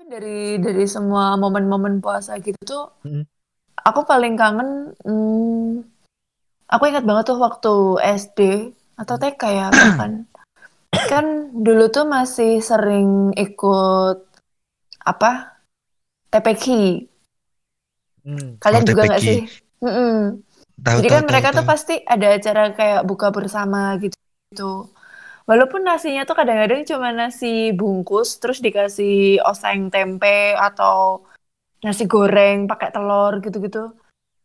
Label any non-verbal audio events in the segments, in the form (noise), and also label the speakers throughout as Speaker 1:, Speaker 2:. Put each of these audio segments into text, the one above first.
Speaker 1: Tapi dari dari semua momen-momen puasa gitu tuh,
Speaker 2: Mm.
Speaker 1: aku paling kangen. hmm, aku ingat banget tuh waktu SD atau TK ya bahkan. Kan dulu tuh masih sering ikut apa TPQ.
Speaker 2: Hmm.
Speaker 1: Kalian
Speaker 3: Oh,
Speaker 1: juga nggak sih?
Speaker 3: Tahu
Speaker 1: Jadi
Speaker 3: tahu
Speaker 1: kan
Speaker 3: tahu,
Speaker 1: mereka tuh
Speaker 3: tahu.
Speaker 1: pasti ada acara kayak buka bersama gitu. gitu. Walaupun nasinya tuh kadang-kadang cuma nasi bungkus, terus dikasih oseng tempe atau nasi goreng pakai telur gitu-gitu.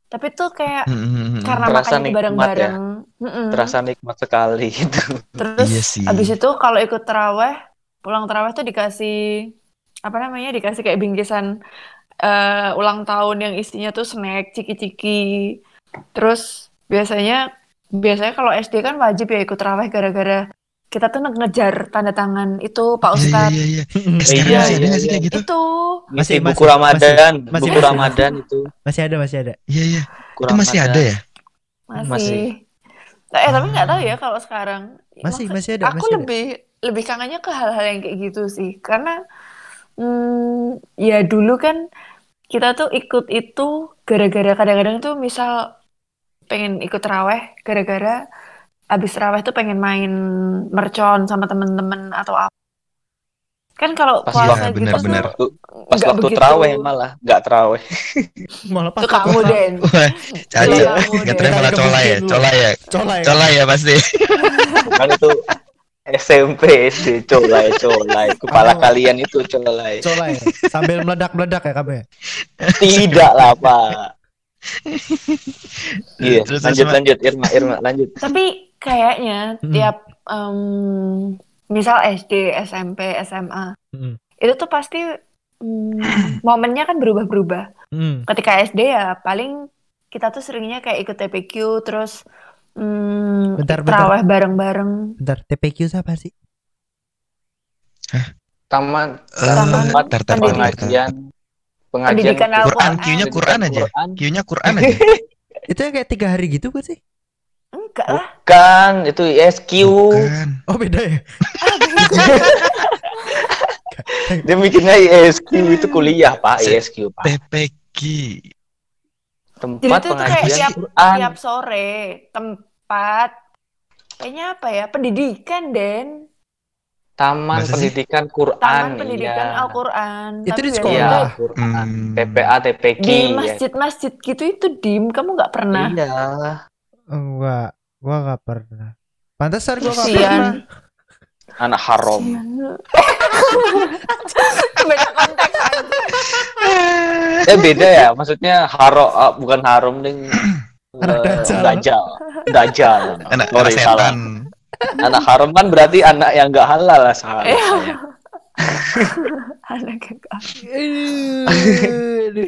Speaker 1: Tapi tuh kayak
Speaker 3: Hmm, hmm, hmm, hmm.
Speaker 1: karena
Speaker 4: Terasa
Speaker 1: makannya bareng-bareng. Mm-mm.
Speaker 4: Terasa nikmat sekali (laughs) gitu.
Speaker 1: Terus
Speaker 3: Iya sih.
Speaker 1: abis itu kalau ikut teraweh, pulang teraweh tuh dikasih apa namanya? Dikasih kayak bingkisan eh, ulang tahun yang isinya tuh snack, ciki-ciki. Terus biasanya biasanya kalau SD kan wajib ya ikut teraweh gara-gara kita tuh ngejar tanda tangan itu Pak
Speaker 3: Iya iya
Speaker 1: Ustadz.
Speaker 3: iya iya. Eh, (laughs) sekarang
Speaker 4: Iya,
Speaker 3: masih ada
Speaker 4: iya,
Speaker 3: nggak sih
Speaker 4: iya.
Speaker 3: kayak gitu?
Speaker 1: Itu
Speaker 2: Masih-
Speaker 4: buku Ramadan,
Speaker 2: masih-
Speaker 4: buku
Speaker 2: masih.
Speaker 4: Ramadan itu.
Speaker 2: Masih ada, masih ada.
Speaker 3: Iya iya. Itu masih ada ya?
Speaker 1: masih.
Speaker 4: Masih.
Speaker 1: Nah, eh tapi nggak tahu
Speaker 3: Ah.
Speaker 1: ya kalau sekarang.
Speaker 2: Masih, masih ada,
Speaker 1: Aku lebih lebih kangennya ke hal-hal yang kayak gitu sih, karena hmm, ya dulu kan kita tuh ikut itu gara-gara kadang-kadang tuh misal pengen ikut raweh gara-gara abis raweh tuh pengen main mercon sama temen-temen atau apa. Kan kalau
Speaker 4: Pas
Speaker 1: puasa
Speaker 3: waktu-
Speaker 1: gitu
Speaker 3: benar-benar.
Speaker 1: tuh
Speaker 4: Pas waktu
Speaker 1: begitu.
Speaker 4: teraweh malah nggak teraweh. (laughs)
Speaker 2: Malah pas
Speaker 1: Itu kamu Den.
Speaker 3: Caca.
Speaker 1: Kamu
Speaker 3: Nggak terima malah cola ya, cola ya,
Speaker 2: Cola ya.
Speaker 3: cola ya pasti. (laughs)
Speaker 4: kan itu SMP SD colai colai kepala
Speaker 2: Oh.
Speaker 4: kalian itu colai
Speaker 2: Cola ya. Sambil meledak-meledak ya kamu ya.
Speaker 4: tidak lah pak iya
Speaker 3: Terus, terus,
Speaker 4: lanjut
Speaker 3: Mak.
Speaker 4: lanjut Irma Irma lanjut
Speaker 1: Tapi kayaknya
Speaker 2: Mm.
Speaker 1: tiap em, misal SD, SMP, SMA
Speaker 2: Mm.
Speaker 1: itu tuh pasti mm, momennya kan berubah-berubah.
Speaker 2: Hmm.
Speaker 1: Ketika SD ya paling kita tuh seringnya kayak ikut TPQ terus mm,
Speaker 2: Bentar, bentar.
Speaker 1: terawih bareng-bareng.
Speaker 2: Bentar, TPQ siapa sih?
Speaker 4: taman
Speaker 3: Eh,
Speaker 1: Taman
Speaker 4: tempat
Speaker 3: tar, tar, tar, tar, tar.
Speaker 4: Pengajian pengajian
Speaker 1: Pendidikan.
Speaker 3: Quran. Q-nya Quran aja.
Speaker 4: Quran.
Speaker 3: Q-nya Quran (laughs) aja.
Speaker 2: Itu yang kayak tiga hari gitu kan sih?
Speaker 1: Enggak lah.
Speaker 4: bukan itu ISQ
Speaker 3: Bukan.
Speaker 2: Oh beda ya? (laughs)
Speaker 4: dia mikirnya ISQ itu kuliah pak ISQ pak
Speaker 3: TPQ.
Speaker 1: Jadi
Speaker 4: tempat
Speaker 1: itu tuh kayak
Speaker 4: pengajian
Speaker 1: tiap
Speaker 4: Quran
Speaker 1: tiap sore tempat kayaknya apa ya? Pendidikan, Den.
Speaker 4: Taman
Speaker 3: Masa sih?
Speaker 4: pendidikan Quran
Speaker 1: Taman pendidikan
Speaker 4: iya.
Speaker 1: Al-Qur'an.
Speaker 2: Itu di
Speaker 1: biasanya
Speaker 2: sekolah.
Speaker 4: iya
Speaker 1: tuh
Speaker 4: Quran
Speaker 3: Hmm.
Speaker 4: TPA TPQ
Speaker 1: di
Speaker 4: ya.
Speaker 1: masjid-masjid gitu itu dim kamu nggak pernah
Speaker 4: iya
Speaker 2: Enggak, gua gak pernah. Pantesan gua gak pernah.
Speaker 4: anak haram (laughs)
Speaker 1: beda konteks aja.
Speaker 4: eh beda ya maksudnya haro ah, bukan haram ding
Speaker 2: Anak
Speaker 4: eh,
Speaker 2: dajjal.
Speaker 4: dajjal dajjal
Speaker 3: Anak,
Speaker 4: Sorry,
Speaker 3: anak setan.
Speaker 4: Anak haram kan berarti anak yang nggak halal lah salah
Speaker 1: Iya. (laughs) Anak kakak.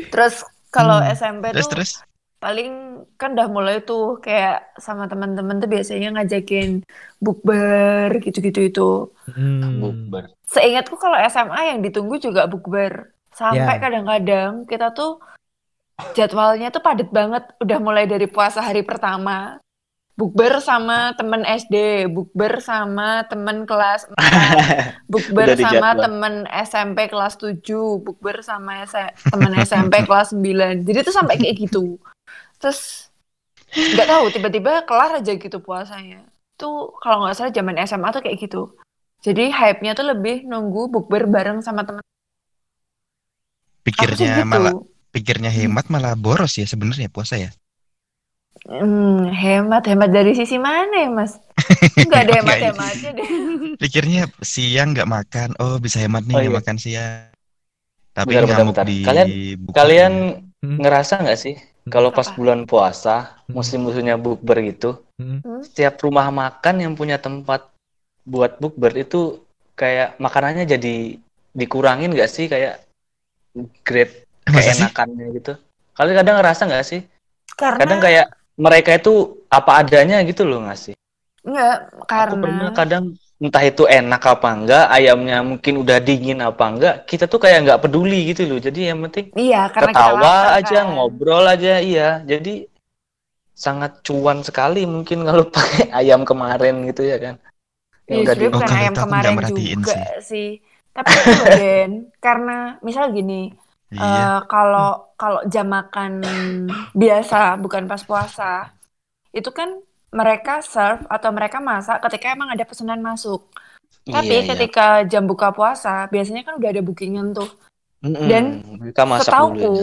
Speaker 1: terus kalau
Speaker 2: Hmm.
Speaker 1: SMP
Speaker 3: Terus
Speaker 1: tuh
Speaker 3: terus.
Speaker 1: paling kan udah mulai tuh kayak sama teman-teman tuh biasanya ngajakin bukber gitu-gitu itu
Speaker 2: Hmm.
Speaker 4: Bukber.
Speaker 1: seingatku kalau SMA yang ditunggu juga bukber sampai
Speaker 2: Ya.
Speaker 1: kadang-kadang kita tuh jadwalnya tuh padat banget udah mulai dari puasa hari pertama bukber sama temen SD bukber sama temen kelas (laughs) 4 bukber sama temen SMP kelas 7 bukber sama S- temen SMP (laughs) kelas 9 jadi tuh sampai kayak gitu. Terus nggak tahu tiba-tiba kelar aja gitu puasanya. Tuh kalau nggak salah zaman SMA tuh kayak gitu. Jadi hype-nya tuh lebih nunggu bukber bareng sama temen.
Speaker 3: Pikirnya
Speaker 1: gitu.
Speaker 3: malah pikirnya hemat malah boros ya sebenarnya puasa ya.
Speaker 1: Hmm, hemat hemat dari sisi mana ya mas (laughs) nggak ada hemat
Speaker 3: Nggak,
Speaker 1: hematnya deh (laughs)
Speaker 3: Pikirnya siang nggak makan, oh bisa hemat nih
Speaker 4: Oh,
Speaker 3: nggak
Speaker 4: iya.
Speaker 3: makan siang. Tapi
Speaker 4: Bentar, bentar, bentar.
Speaker 3: di
Speaker 4: Kalian-
Speaker 3: buka
Speaker 4: kalian
Speaker 2: Hmm.
Speaker 4: ngerasa nggak sih kalau pas bulan puasa
Speaker 2: Hmm.
Speaker 4: musim-musimnya bukber gitu
Speaker 2: Hmm.
Speaker 4: setiap rumah makan yang punya tempat buat bukber itu kayak makanannya jadi dikurangin nggak sih kayak grade keenakannya gitu kalian kadang ngerasa nggak sih
Speaker 1: karena
Speaker 4: kadang kayak mereka itu apa adanya gitu loh nggak sih
Speaker 1: nggak
Speaker 4: aku pernah
Speaker 1: karena
Speaker 4: kadang entah itu enak apa enggak ayamnya mungkin udah dingin apa enggak kita tuh kayak nggak peduli gitu loh. Jadi yang penting
Speaker 1: iya karena kita
Speaker 4: ketawa
Speaker 1: lapar,
Speaker 4: aja
Speaker 1: kan.
Speaker 4: ngobrol aja iya. Jadi sangat cuan sekali mungkin kalau (laughs) pakai ayam kemarin gitu ya kan.
Speaker 1: Iya,
Speaker 4: yang udah
Speaker 1: sebenarnya
Speaker 4: di
Speaker 3: Oh,
Speaker 1: bukan ayam kemarin juga sih. Tapi itu loh, Den, karena misal gini,
Speaker 3: Iya.
Speaker 1: eh, kalau kalau jam makan biasa bukan pas puasa, itu kan mereka serve atau mereka masak ketika emang ada pesanan masuk. Tapi
Speaker 4: Iya, iya.
Speaker 1: ketika jam buka puasa, biasanya kan udah ada bookingan tuh.
Speaker 4: Mm-mm.
Speaker 1: dan
Speaker 4: mereka masak dulu ya.
Speaker 1: Setauku,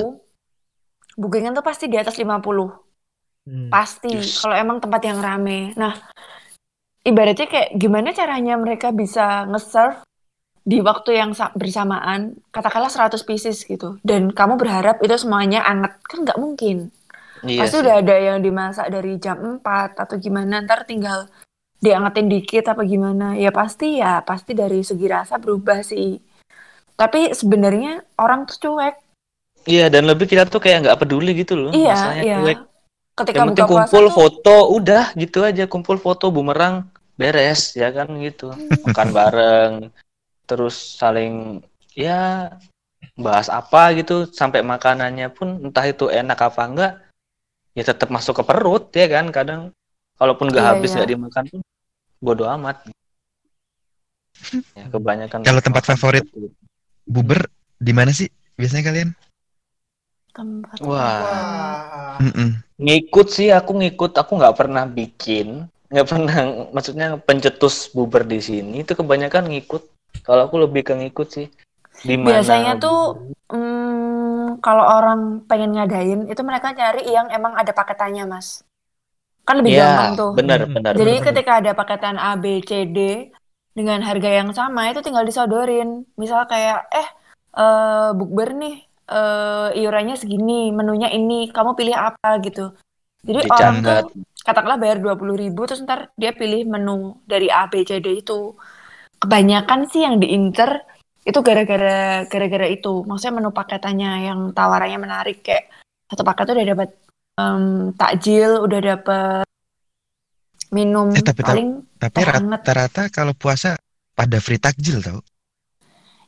Speaker 1: bookingan tuh pasti di atas 50.
Speaker 2: Hmm.
Speaker 1: Pasti,
Speaker 4: Yes.
Speaker 1: kalau emang tempat yang rame. Nah, ibaratnya kayak gimana caranya mereka bisa nge-serve di waktu yang sa- bersamaan, katakanlah 100 pieces gitu. Dan kamu berharap itu semuanya anget. Kan nggak mungkin.
Speaker 4: Iya
Speaker 1: Pasti
Speaker 4: sih.
Speaker 1: udah ada yang dimasak dari jam 4 atau gimana, ntar tinggal diangetin dikit apa gimana. Ya pasti ya, pasti dari segi rasa berubah sih. Tapi sebenarnya orang tuh cuek.
Speaker 4: Iya, dan lebih kita tuh kayak nggak peduli gitu loh.
Speaker 1: Iya,
Speaker 4: Masalahnya
Speaker 1: iya.
Speaker 4: cuek.
Speaker 1: Ketika
Speaker 4: Yang penting kumpul
Speaker 1: tuh,
Speaker 4: foto, udah gitu aja. Kumpul foto, bumerang, beres ya kan gitu. Makan bareng, terus saling ya bahas apa gitu sampai makanannya pun entah itu enak apa enggak ya tetap masuk ke perut ya kan kadang kalaupun nggak
Speaker 1: Iya,
Speaker 4: habis
Speaker 1: iya.
Speaker 4: nggak dimakan pun bodo amat ya kebanyakan
Speaker 3: Kalau tempat favorit?
Speaker 4: itu.
Speaker 3: Buber di mana sih biasanya kalian?
Speaker 1: tempat
Speaker 4: wah
Speaker 3: Mm-mm.
Speaker 4: ngikut sih aku ngikut aku nggak pernah bikin nggak pernah maksudnya pencetus buber di sini itu kebanyakan ngikut kalau aku lebih ke ngikut sih di mana
Speaker 1: Biasanya tuh hmm, kalau orang pengen ngadain itu mereka nyari yang emang ada paketannya, Mas. Kan lebih
Speaker 4: ya
Speaker 1: gampang tuh.
Speaker 4: benar
Speaker 2: Hmm.
Speaker 4: benar
Speaker 1: Jadi
Speaker 4: benar.
Speaker 1: ketika ada paketan A, B, C, D dengan harga yang sama itu tinggal disodorin. Misal kayak eh eh bukber nih eh iurannya segini, menunya ini, kamu pilih apa gitu. Jadi orang tuh katakanlah bayar 20.000 ribu terus ntar dia pilih menu dari A, B, C, D itu. Kebanyakan sih yang diincer itu gara-gara gara-gara itu. Maksudnya menu paketannya yang tawarannya menarik kayak satu paket tuh udah dapat em, takjil, udah dapat minum
Speaker 3: Eh, tapi-
Speaker 1: paling
Speaker 3: Tapi rata-rata kalau puasa pada free takjil tau?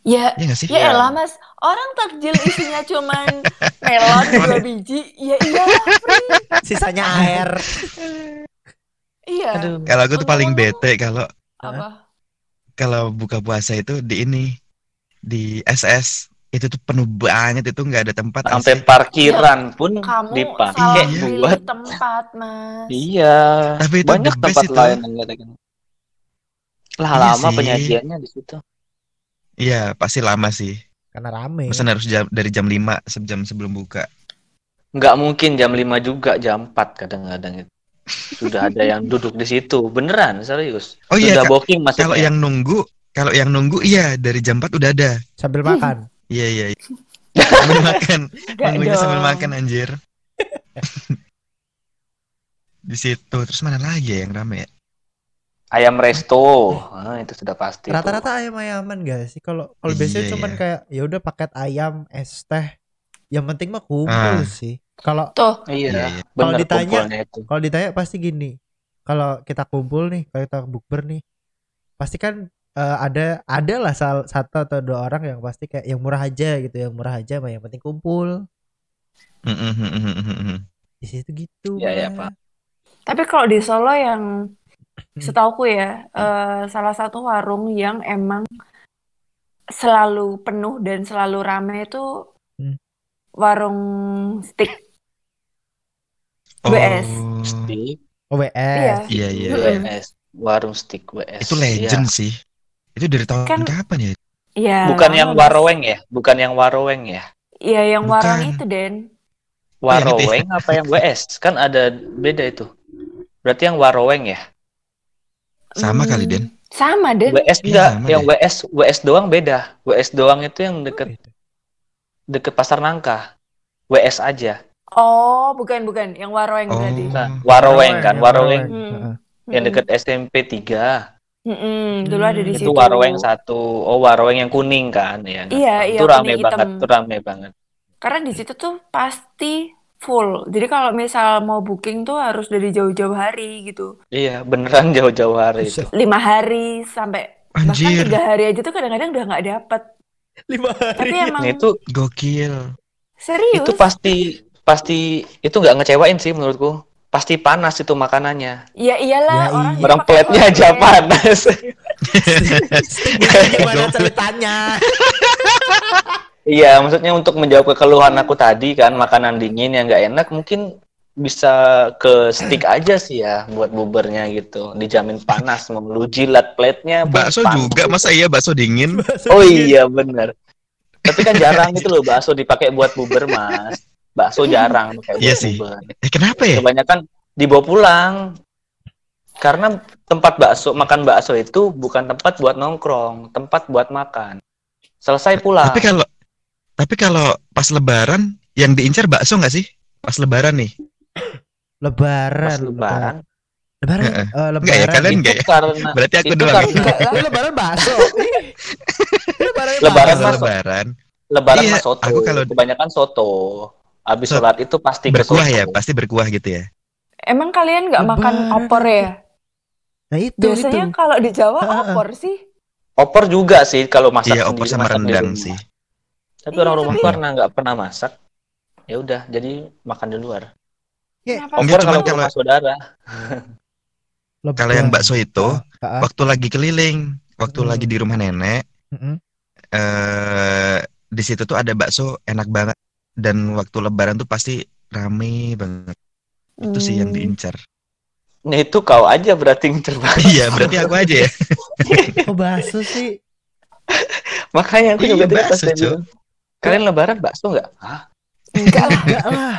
Speaker 1: ya
Speaker 3: Iya nggak sih?
Speaker 1: ya
Speaker 4: Iya.
Speaker 1: elah mas orang takjil isinya cuman (laughs) melon dua biji ya iya free
Speaker 2: Sisanya air.
Speaker 1: iya
Speaker 4: aduh
Speaker 3: Kalau aku tuh paling bete kalau
Speaker 1: apa
Speaker 3: kalau buka puasa itu di ini di SS itu tuh penuh banget itu nggak ada tempat
Speaker 4: sampai
Speaker 3: asli.
Speaker 4: parkiran pun
Speaker 1: kamu
Speaker 4: dipakai
Speaker 3: Iya.
Speaker 4: buat
Speaker 1: tempat mas
Speaker 4: iya
Speaker 3: Tapi itu
Speaker 4: banyak tempat
Speaker 3: itu.
Speaker 4: lain yang ada kan. lah
Speaker 3: Iya
Speaker 4: lama
Speaker 3: sih.
Speaker 4: penyajiannya di situ
Speaker 3: Iya pasti lama sih.
Speaker 2: Karena rame.
Speaker 3: Pesan harus jam, dari jam 5 sejam sebelum buka.
Speaker 4: nggak mungkin jam 5 juga jam 4 kadang-kadang itu sudah ada yang duduk di situ beneran serius
Speaker 3: Oh iya
Speaker 4: sudah
Speaker 3: Kak,
Speaker 4: booking maksudnya
Speaker 3: kalau yang nunggu kalau yang nunggu iya dari jam 4 udah ada.
Speaker 2: Sambil makan.
Speaker 3: Iya iya. iya. (laughs) sambil makan. Nunggunya sambil makan anjir. (laughs) di situ terus mana lagi ya yang rame ya?
Speaker 4: ayam resto ah, itu sudah pasti.
Speaker 2: Rata-rata ayam-ayaman gak sih? Kalau kalau
Speaker 3: Iya,
Speaker 2: biasanya cuman
Speaker 3: iya.
Speaker 2: kayak ya udah paket ayam, es teh. Yang penting mah kumpul
Speaker 3: Ah.
Speaker 2: sih. Kalau
Speaker 1: tuh
Speaker 4: iya,
Speaker 3: Iya, iya.
Speaker 2: Kalau ditanya- kalau ditanya pasti gini. Kalau kita kumpul nih, kalau kita bukber nih, pasti kan eh, ada ada lah satu atau dua orang yang pasti kayak yang murah aja gitu, yang murah aja mah yang penting kumpul. Di situ gitu.
Speaker 4: Iya, iya,
Speaker 2: Mas.
Speaker 4: Pak.
Speaker 1: Tapi kalau di Solo yang setauku ya, eh, salah satu warung yang emang selalu penuh dan selalu rame itu
Speaker 2: Hmm.
Speaker 1: warung steak.
Speaker 3: Oh,
Speaker 1: WS.
Speaker 4: Stick
Speaker 2: OBS.
Speaker 3: Iya iya.
Speaker 1: Mm-mm.
Speaker 4: WS warung stick WS
Speaker 3: Itu legend sih. Itu dari tahun
Speaker 1: Kan-
Speaker 3: kapan ya?
Speaker 1: Iya,
Speaker 4: bukan yang waroweng ya bukan yang waroweng ya
Speaker 1: Iya, yang warung
Speaker 3: Bukan.
Speaker 1: itu, Den.
Speaker 3: Oh, ya?
Speaker 4: waroweng apa yang WS kan ada beda itu berarti yang waroweng ya
Speaker 3: Sama
Speaker 1: Hmm,
Speaker 3: kali, Den.
Speaker 1: Sama, Den.
Speaker 4: WS
Speaker 3: Iya,
Speaker 4: enggak
Speaker 3: sama
Speaker 4: yang
Speaker 3: deh.
Speaker 4: WS WS doang beda WS doang itu yang deket deket pasar nangka WS aja
Speaker 1: Oh, bukan, bukan. Yang warung
Speaker 3: Oh.
Speaker 1: berarti.
Speaker 4: nah, waroweng kan
Speaker 2: yang
Speaker 4: waroweng
Speaker 1: Hmm.
Speaker 2: Heeh.
Speaker 4: yang deket SMP 3
Speaker 1: Mm-mm, Dulu ada di
Speaker 2: Hmm,
Speaker 4: itu
Speaker 1: situ.
Speaker 4: waroweng satu oh waroweng yang kuning kan ya
Speaker 1: Iya, iya,
Speaker 4: itu rame
Speaker 1: kuning
Speaker 4: banget
Speaker 1: hitam.
Speaker 4: itu rame banget
Speaker 1: Karena di situ tuh pasti full. Jadi kalau misal mau booking tuh harus dari jauh-jauh hari gitu.
Speaker 4: iya beneran jauh-jauh hari itu.
Speaker 1: Lima hari sampai bahkan
Speaker 3: Anjir,
Speaker 1: tiga hari aja tuh kadang-kadang udah nggak dapet.
Speaker 2: Lima hari.
Speaker 1: Tapi emang
Speaker 4: Nah, itu
Speaker 3: gokil.
Speaker 1: serius.
Speaker 4: itu pasti pasti itu nggak ngecewain sih menurutku pasti panas itu makanannya
Speaker 1: Ya iyalah
Speaker 2: Ya
Speaker 1: orang
Speaker 2: iya.
Speaker 4: orang
Speaker 1: pakai
Speaker 4: plate-nya aja
Speaker 1: oranye.
Speaker 4: panas (laughs)
Speaker 2: gitu gimana ceritanya?
Speaker 4: Iya, maksudnya untuk menjawab kekeluhan aku tadi kan makanan dingin yang nggak enak mungkin bisa ke stick aja sih ya buat bubernya gitu. Dijamin panas, mau lu jilat plate-nya
Speaker 3: Bakso
Speaker 4: panas.
Speaker 3: juga masa iya bakso dingin?
Speaker 4: Oh iya bener. Tapi kan jarang gitu loh bakso dipakai buat buber mas. Bakso jarang pakai buat
Speaker 3: Iya sih.
Speaker 4: buber.
Speaker 3: Eh kenapa ya?
Speaker 4: Kebanyakan dibawa pulang. Karena tempat bakso makan bakso itu bukan tempat buat nongkrong, tempat buat makan. Selesai pulang.
Speaker 3: Tapi kalau tapi kalau pas lebaran yang diincar bakso nggak sih? Pas lebaran nih.
Speaker 2: Lebaran.
Speaker 4: pas lebaran
Speaker 2: Lebaran.
Speaker 3: Heeh.
Speaker 2: eh, lebaran.
Speaker 3: Enggak ya kalian
Speaker 4: itu
Speaker 3: enggak ya?
Speaker 4: karena
Speaker 3: Berarti aku doang.
Speaker 4: karena.
Speaker 2: Ini lebaran bakso. (laughs) lebaran
Speaker 4: Lebaran
Speaker 2: bakso.
Speaker 3: Lebaran
Speaker 4: lebaran
Speaker 3: Iya,
Speaker 4: mas soto.
Speaker 3: aku kalau-
Speaker 4: kebanyakan soto. Habis
Speaker 3: So-
Speaker 4: sholat itu pasti
Speaker 3: berkuah ya, pasti berkuah gitu ya.
Speaker 1: Emang kalian nggak makan opor ya?
Speaker 2: Nah itu
Speaker 1: Biasanya
Speaker 2: itu.
Speaker 1: kalau di Jawa
Speaker 2: Ha-ha.
Speaker 1: opor sih.
Speaker 4: Opor juga sih kalau masak
Speaker 3: Iya,
Speaker 4: sendiri,
Speaker 3: opor sama rendang sih.
Speaker 4: Tapi
Speaker 1: Iya,
Speaker 4: orang rumah
Speaker 1: tapi-
Speaker 4: karena nggak pernah masak, ya udah jadi makan di luar.
Speaker 2: Ya,
Speaker 1: Kenapa?
Speaker 3: Enggak,
Speaker 4: Opor kalau
Speaker 3: kalau-
Speaker 4: rumah saudara.
Speaker 3: Kalau yang bakso itu
Speaker 2: Ah, ah.
Speaker 3: waktu lagi keliling, waktu
Speaker 2: Hmm.
Speaker 3: lagi di rumah nenek,
Speaker 2: Mm-mm.
Speaker 3: eh di situ tuh ada bakso enak banget dan waktu lebaran tuh pasti rame banget. Itu sih yang
Speaker 1: Hmm.
Speaker 3: diincar.
Speaker 4: Nah itu kau aja berarti ngincer banget.
Speaker 3: Iya, berarti aku aja ya. (laughs)
Speaker 2: Kok bakso sih? (laughs)
Speaker 4: Makanya aku
Speaker 3: Iya,
Speaker 4: juga pas
Speaker 3: bakso,
Speaker 4: Kalian lebaran bakso nggak? Hah?
Speaker 1: Enggak lah.
Speaker 2: Enggak lah.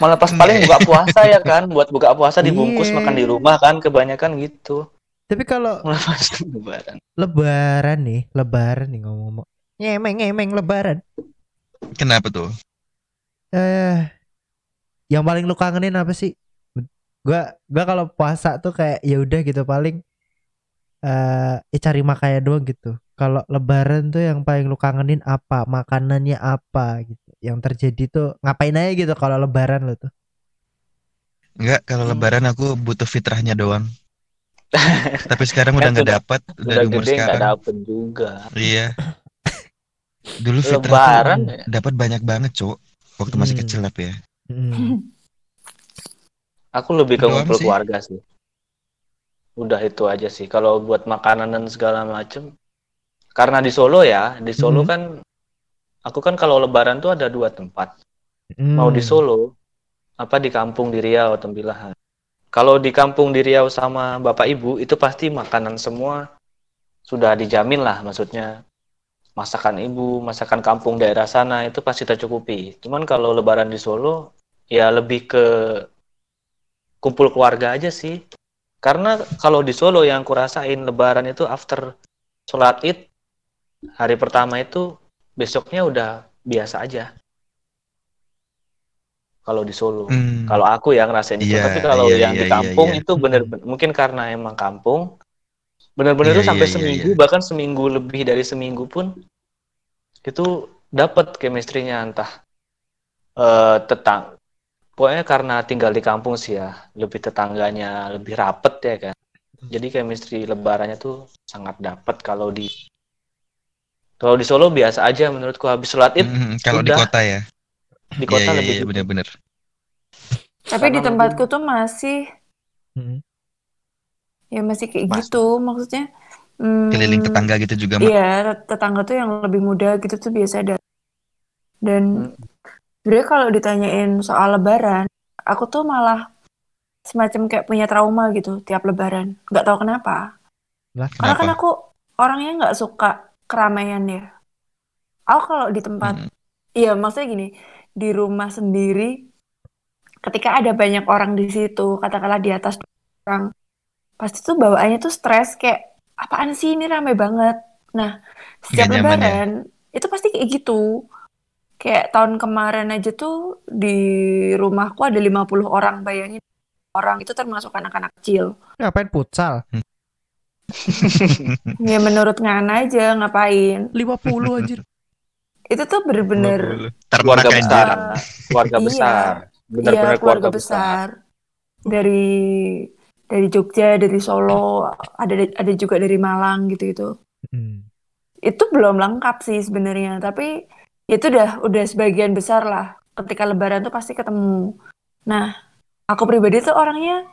Speaker 4: Malah pas paling buka puasa ya kan, buat buka puasa dibungkus
Speaker 2: Iya.
Speaker 4: makan di rumah kan, kebanyakan gitu.
Speaker 2: Tapi kalau (laughs)
Speaker 4: lebaran.
Speaker 2: lebaran nih, lebaran nih ngomong-ngomong. Ngemeng ngemeng lebaran.
Speaker 3: Kenapa tuh?
Speaker 2: Eh yang paling lu kangenin apa sih? Gua gua kalau puasa tuh kayak ya udah gitu paling eh ya cari makanya doang gitu. Kalau lebaran tuh yang paling lu kangenin apa? Makanannya apa gitu. Yang terjadi tuh ngapain aja gitu kalau lebaran lu tuh.
Speaker 3: Enggak, kalau
Speaker 4: Hmm.
Speaker 3: lebaran aku butuh fitrahnya doang. (laughs) Tapi sekarang udah
Speaker 4: Kan
Speaker 3: nggak dapet udah
Speaker 4: Udah
Speaker 3: umur
Speaker 4: gede nggak
Speaker 3: sekarang.
Speaker 4: dapet juga.
Speaker 3: Iya. (laughs) Dulu tuh
Speaker 4: ya?
Speaker 3: dapat banyak banget, Cuk. Waktu masih
Speaker 2: Hmm.
Speaker 3: kecil tapi ya.
Speaker 2: Mm.
Speaker 4: Aku lebih ke ngumpul
Speaker 3: sih.
Speaker 4: keluarga sih. Udah itu aja sih. Kalau buat makanan dan segala macem, karena di Solo ya, di Solo
Speaker 2: Mhm.
Speaker 4: kan, aku kan kalau Lebaran tuh ada dua tempat.
Speaker 2: Mm.
Speaker 4: Mau di Solo, apa di kampung di Riau, Tembilahan. Kalau di kampung di Riau sama bapak ibu itu pasti makanan semua sudah dijamin lah, maksudnya masakan ibu, masakan kampung daerah sana itu pasti tercukupi. Cuman kalau Lebaran di Solo, ya lebih ke kumpul keluarga aja sih. Karena kalau di Solo yang kurasain Lebaran itu after sholat id hari pertama itu besoknya udah biasa aja. Kalau di Solo.
Speaker 3: Hmm.
Speaker 4: Kalau aku yang ngerasain itu,
Speaker 3: Iya,
Speaker 4: tapi kalau
Speaker 3: iya,
Speaker 4: yang
Speaker 3: iya,
Speaker 4: di
Speaker 3: iya,
Speaker 4: kampung
Speaker 3: iya.
Speaker 4: itu bener mungkin karena emang kampung bener-bener
Speaker 3: Iya,
Speaker 4: tuh sampai
Speaker 3: iya, iya,
Speaker 4: seminggu
Speaker 3: iya.
Speaker 4: bahkan seminggu lebih dari seminggu pun itu dapat chemistry-nya entah eh tetang pokoknya karena tinggal di kampung sih ya lebih tetangganya lebih rapet ya kan jadi chemistry lebarannya tuh sangat dapat kalau di kalau di Solo biasa aja menurutku habis sholat id
Speaker 3: Hmm, kalau di kota ya.
Speaker 4: di kota
Speaker 3: iya, iya,
Speaker 4: lebih
Speaker 3: iya,
Speaker 4: gitu.
Speaker 3: bener-bener.
Speaker 1: Tapi di tempatku tuh masih
Speaker 2: Mm.
Speaker 1: Ya masih kayak
Speaker 4: Mas-
Speaker 1: gitu maksudnya. hmm,
Speaker 3: Keliling tetangga gitu juga.
Speaker 1: Iya, tet- tetangga tuh yang lebih muda gitu tuh biasa ada. Dan sebenarnya kalau ditanyain soal lebaran, aku tuh malah semacam kayak punya trauma gitu tiap lebaran. Nggak tahu kenapa.
Speaker 2: Lah,
Speaker 1: Karena kan
Speaker 3: Kenapa?
Speaker 1: aku orangnya nggak suka keramaian ya. Aku kalau di tempat,
Speaker 3: Mm.
Speaker 1: iya maksudnya gini, di rumah sendiri, ketika ada banyak orang di situ, katakanlah di atas orang, pasti tuh bawaannya tuh stres kayak apaan sih ini rame banget. Nah, setiap
Speaker 3: nyaman ya?
Speaker 1: lebaran itu pasti kayak gitu. Kayak tahun kemarin aja tuh di rumahku ada 50 orang, bayangin orang itu termasuk anak-anak kecil.
Speaker 2: Ngapain futsal?
Speaker 1: Ya menurut Ngana aja ngapain.
Speaker 2: 50 anjir.
Speaker 1: Itu tuh bener-bener
Speaker 4: Keluarga besar.
Speaker 1: eh,
Speaker 4: keluarga
Speaker 1: Iya.
Speaker 4: besar
Speaker 1: iya
Speaker 4: benar-benar
Speaker 1: keluarga besar. Dari dari Jogja, dari Solo, ada ada juga dari Malang gitu-gitu.
Speaker 2: Mm.
Speaker 1: Itu belum lengkap sih sebenarnya, tapi itu udah udah sebagian besar lah. Ketika Lebaran tuh pasti ketemu. Nah, aku pribadi tuh orangnya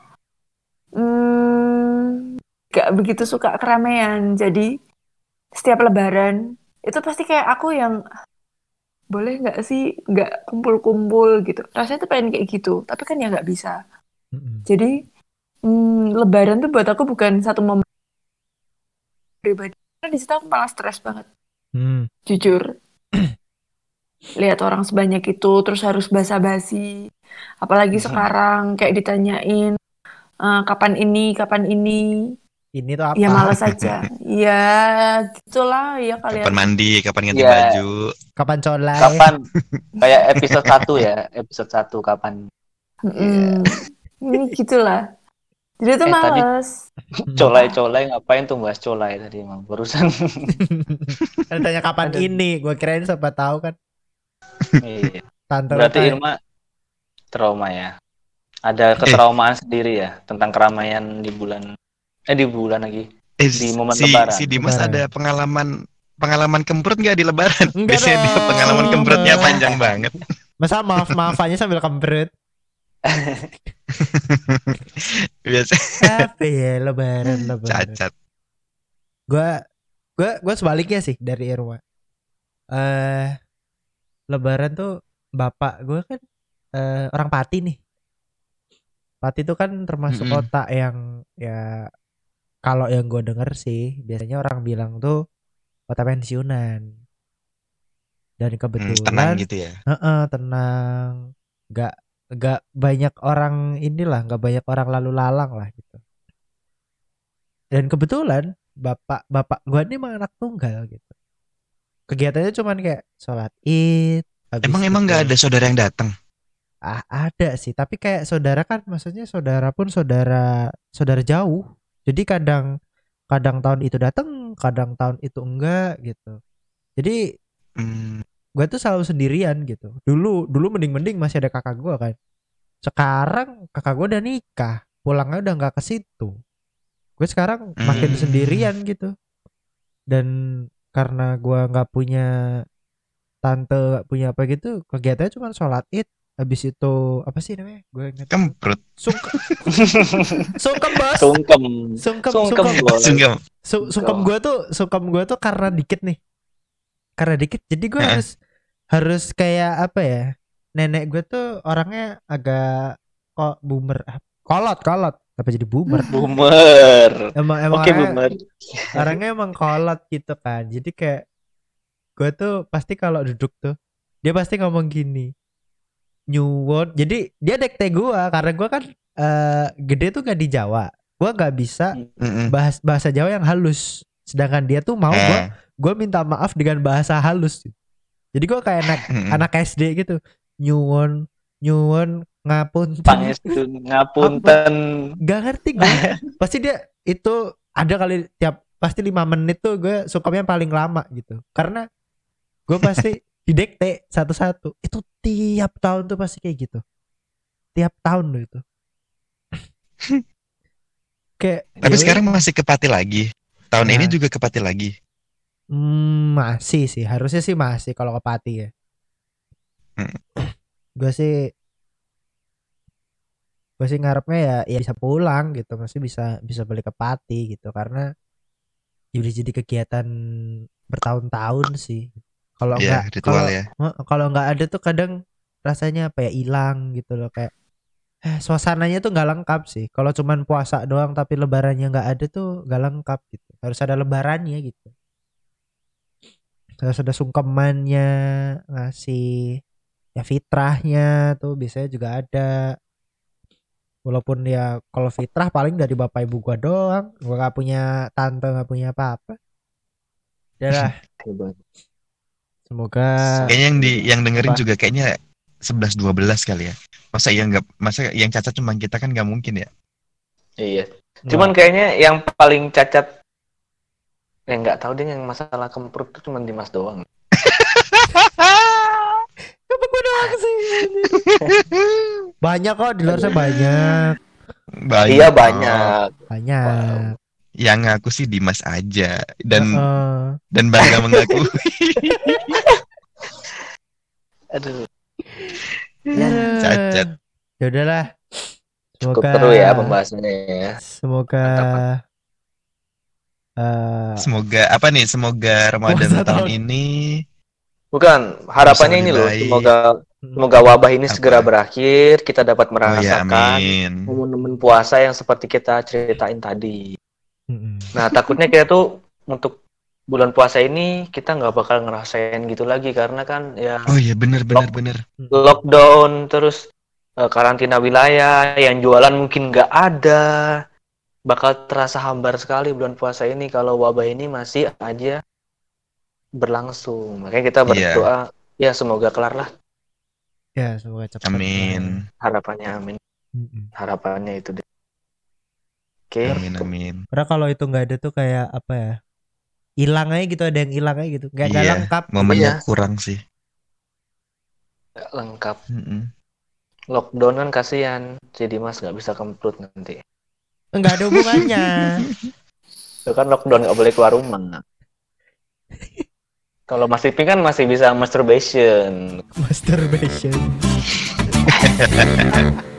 Speaker 1: hmm, gak begitu suka keramaian. Jadi setiap lebaran itu pasti kayak aku yang boleh nggak sih nggak kumpul-kumpul gitu. Rasanya tuh pengen kayak gitu, tapi kan ya nggak bisa.
Speaker 2: Mm-mm.
Speaker 1: Jadi hmm, lebaran tuh buat aku bukan satu momen pribadi. Karena di situ aku malah stres banget,
Speaker 2: Hmm.
Speaker 1: jujur. Lihat orang sebanyak itu terus harus basa-basi. Apalagi
Speaker 4: Mhm.
Speaker 1: sekarang kayak ditanyain "Eh, kapan ini, kapan ini.
Speaker 2: Ini tuh apa?
Speaker 1: Ya malas aja. (laughs) Ya gitulah ya kalian.
Speaker 3: Kapan mandi, kapan ganti
Speaker 4: Iya.
Speaker 3: baju.
Speaker 2: Kapan colai?
Speaker 4: Kapan (laughs) kayak episode 1 ya, episode 1 kapan.
Speaker 1: Mm-mm. Ini gitulah. Jadi itu
Speaker 4: Eh, tadi-
Speaker 1: males. (laughs)
Speaker 4: Colai-colai ngapain tuh bahas colai tadi emang barusan. (laughs)
Speaker 2: Kan tanya kapan
Speaker 4: Aduh.
Speaker 2: ini? Gue kirain siapa tahu kan
Speaker 4: Iya.
Speaker 2: tante
Speaker 4: Berarti
Speaker 2: Rita-
Speaker 4: Irma trauma ya. Ada ketraumaan sendiri ya tentang keramaian di bulan eh di bulan lagi.
Speaker 3: Eh,
Speaker 4: Di momen
Speaker 3: si,
Speaker 4: lebaran.
Speaker 3: si Dimas
Speaker 2: Lebaran.
Speaker 3: ada pengalaman pengalaman kemprut nggak di lebaran?
Speaker 2: Enggak
Speaker 3: Biasanya dia
Speaker 2: dong.
Speaker 3: pengalaman kemprutnya panjang banget.
Speaker 2: Masa maaf maafannya sambil kemprut? (laughs)
Speaker 3: Biasa
Speaker 2: Apa ya lebaran (laughs) lebaran.
Speaker 3: cacat.
Speaker 2: Gua gua gua sebaliknya sih dari Irma. Eh lebaran tuh bapak gua kan eh, orang Pati nih. Pati itu kan termasuk
Speaker 3: Mm-mm.
Speaker 2: kota yang ya kalau yang gue denger sih biasanya orang bilang tuh kota pensiunan. Dan
Speaker 3: Hmm,
Speaker 2: kebetulan
Speaker 3: tenang gitu ya.
Speaker 2: Heeh, tenang. Gak gak banyak orang inilah, gak banyak orang lalu lalang lah gitu. Dan kebetulan bapak bapak gua ini emang anak tunggal gitu. Kegiatannya cuman kayak sholat id.
Speaker 3: Emang emang
Speaker 2: itu-
Speaker 3: nggak ada saudara yang datang?
Speaker 2: Ah, ada sih, tapi kayak saudara kan maksudnya saudara pun saudara saudara jauh. Jadi kadang kadang tahun itu datang, kadang tahun itu enggak gitu. Jadi
Speaker 3: Hmm,
Speaker 2: gue tuh selalu sendirian gitu. Dulu dulu mending mending masih ada kakak gue kan. Sekarang kakak gue udah nikah pulangnya udah nggak ke situ. Gue sekarang makin
Speaker 3: Hmm.
Speaker 2: sendirian gitu. Dan karena gue nggak punya tante nggak punya apa gitu kegiatannya cuma sholat id. Habis itu apa sih namanya? Gue ingat.
Speaker 3: Kemprut.
Speaker 2: sungkem. (laughs) Sungkem bos.
Speaker 4: Sungkem.
Speaker 2: sungkem
Speaker 4: Sungkem,
Speaker 2: sungkem. gue tuh sungkem gue tuh karena dikit nih karena dikit. Jadi gue
Speaker 3: Heeh.
Speaker 2: harus harus kayak apa ya nenek gue tuh orangnya agak kok boomer. Ah, kolot kolot. Apa jadi boomer? (laughs)
Speaker 4: Boomer.
Speaker 2: emang emang
Speaker 4: Oke,
Speaker 2: orangnya,
Speaker 4: boomer.
Speaker 2: orangnya emang kolot gitu kan. Jadi kayak gue tuh pasti kalau duduk tuh dia pasti ngomong gini nyuwun. Jadi dia dekte gue karena gue kan eh, gede tuh gak di Jawa. Gue gak bisa bahas bahasa Jawa yang halus sedangkan dia tuh mau gue
Speaker 3: Eh,
Speaker 2: gue minta maaf dengan bahasa halus. Jadi gue kayak anak anak SD gitu. Nyuwun nyuwun ngapun
Speaker 4: Pangestu ngapunten.
Speaker 2: gak ngerti gue pasti dia itu ada kali tiap pasti lima menit tuh gue sukanya paling lama gitu. Karena gue pasti (laughs) didekte satu-satu. Itu tiap tahun tuh pasti kayak gitu. Tiap tahun loh itu. (laughs) Kayak
Speaker 3: Tapi
Speaker 2: ya
Speaker 3: sekarang masih kepati lagi. Tahun
Speaker 2: Nah.
Speaker 3: ini juga kepati lagi.
Speaker 2: Hmm, masih sih, harusnya sih masih kalau ke Pati ya.
Speaker 3: Hmm.
Speaker 2: Gue sih gue sih ngarepnya ya ya bisa pulang gitu, masih bisa bisa balik ke Pati gitu karena udah jadi kegiatan bertahun-tahun sih. Kalau
Speaker 3: Iya,
Speaker 2: enggak kalau
Speaker 3: ya.
Speaker 2: Kalau nggak ada tuh kadang rasanya apa ya hilang gitu loh kayak eh, suasananya tuh nggak lengkap sih. Kalau cuman puasa doang tapi lebarannya nggak ada tuh nggak lengkap gitu. Harus ada lebarannya gitu. Harus ada sungkemannya ngasih ya fitrahnya tuh biasanya juga ada. Walaupun ya kalau fitrah paling dari bapak ibu gua doang, gua nggak punya tante nggak punya apa-apa. Ya lah,
Speaker 4: Hebat.
Speaker 2: semoga
Speaker 3: Kayaknya yang di yang dengerin
Speaker 4: Apa?
Speaker 3: juga kayaknya 11 12 kali ya. Masa yang enggak masa yang cacat cuma kita kan nggak mungkin ya.
Speaker 4: Iya. Cuman kayaknya yang paling cacat yang nggak tahu deh yang masalah kemprut itu cuma Dimas doang. (laughs)
Speaker 2: Kenapa gue doang sih? Banyak kok di luar sana banyak.
Speaker 3: Banyak.
Speaker 4: iya banyak.
Speaker 2: Banyak.
Speaker 3: Yang ngaku sih Dimas aja dan
Speaker 2: Heeh.
Speaker 3: dan bangga (laughs) mengaku.
Speaker 4: Aduh.
Speaker 2: Aduh.
Speaker 3: Cacat.
Speaker 2: Ya udahlah.
Speaker 4: Cukup
Speaker 2: Semoga
Speaker 4: seru ya pembahasannya ya.
Speaker 2: Semoga
Speaker 4: Mantap,
Speaker 2: eh
Speaker 3: Semoga apa nih? Semoga Ramadan tahun
Speaker 2: tahun-
Speaker 3: ini
Speaker 4: Bukan, harapannya ini loh, semoga semoga wabah ini
Speaker 3: Apa?
Speaker 4: segera berakhir, kita dapat
Speaker 3: Oh ya
Speaker 4: merasakan
Speaker 3: amin.
Speaker 4: momen-momen puasa yang seperti kita ceritain tadi. Nah, takutnya kita tuh untuk bulan puasa ini kita nggak bakal ngerasain gitu lagi karena kan ya
Speaker 3: Oh iya bener bener bener.
Speaker 4: lockdown terus eh, karantina wilayah, yang jualan mungkin nggak ada. Bakal terasa hambar sekali bulan puasa ini kalau wabah ini masih aja berlangsung. Makanya kita
Speaker 3: Iya.
Speaker 4: berdoa ya semoga kelar lah
Speaker 2: ya semoga cepat
Speaker 3: Amin.
Speaker 4: harapannya amin.
Speaker 2: Mm-mm.
Speaker 4: Harapannya itu deh. Oke.
Speaker 3: Amin amin.
Speaker 2: Karena kalau itu nggak ada tuh kayak apa ya hilang aja gitu ada yang hilang aja gitu nggak nggak
Speaker 3: Iya.
Speaker 2: lengkap
Speaker 3: Momennya
Speaker 4: Iya.
Speaker 3: kurang sih.
Speaker 4: Nggak lengkap.
Speaker 3: Mm-mm.
Speaker 4: Lockdown kan kasihan. Jadi Mas nggak bisa kemprut nanti.
Speaker 2: nggak ada hubungannya (laughs)
Speaker 4: Itu kan lockdown nggak boleh keluar rumah. Kalau Mas Iping kan masih bisa masturbation.
Speaker 2: masturbation (laughs)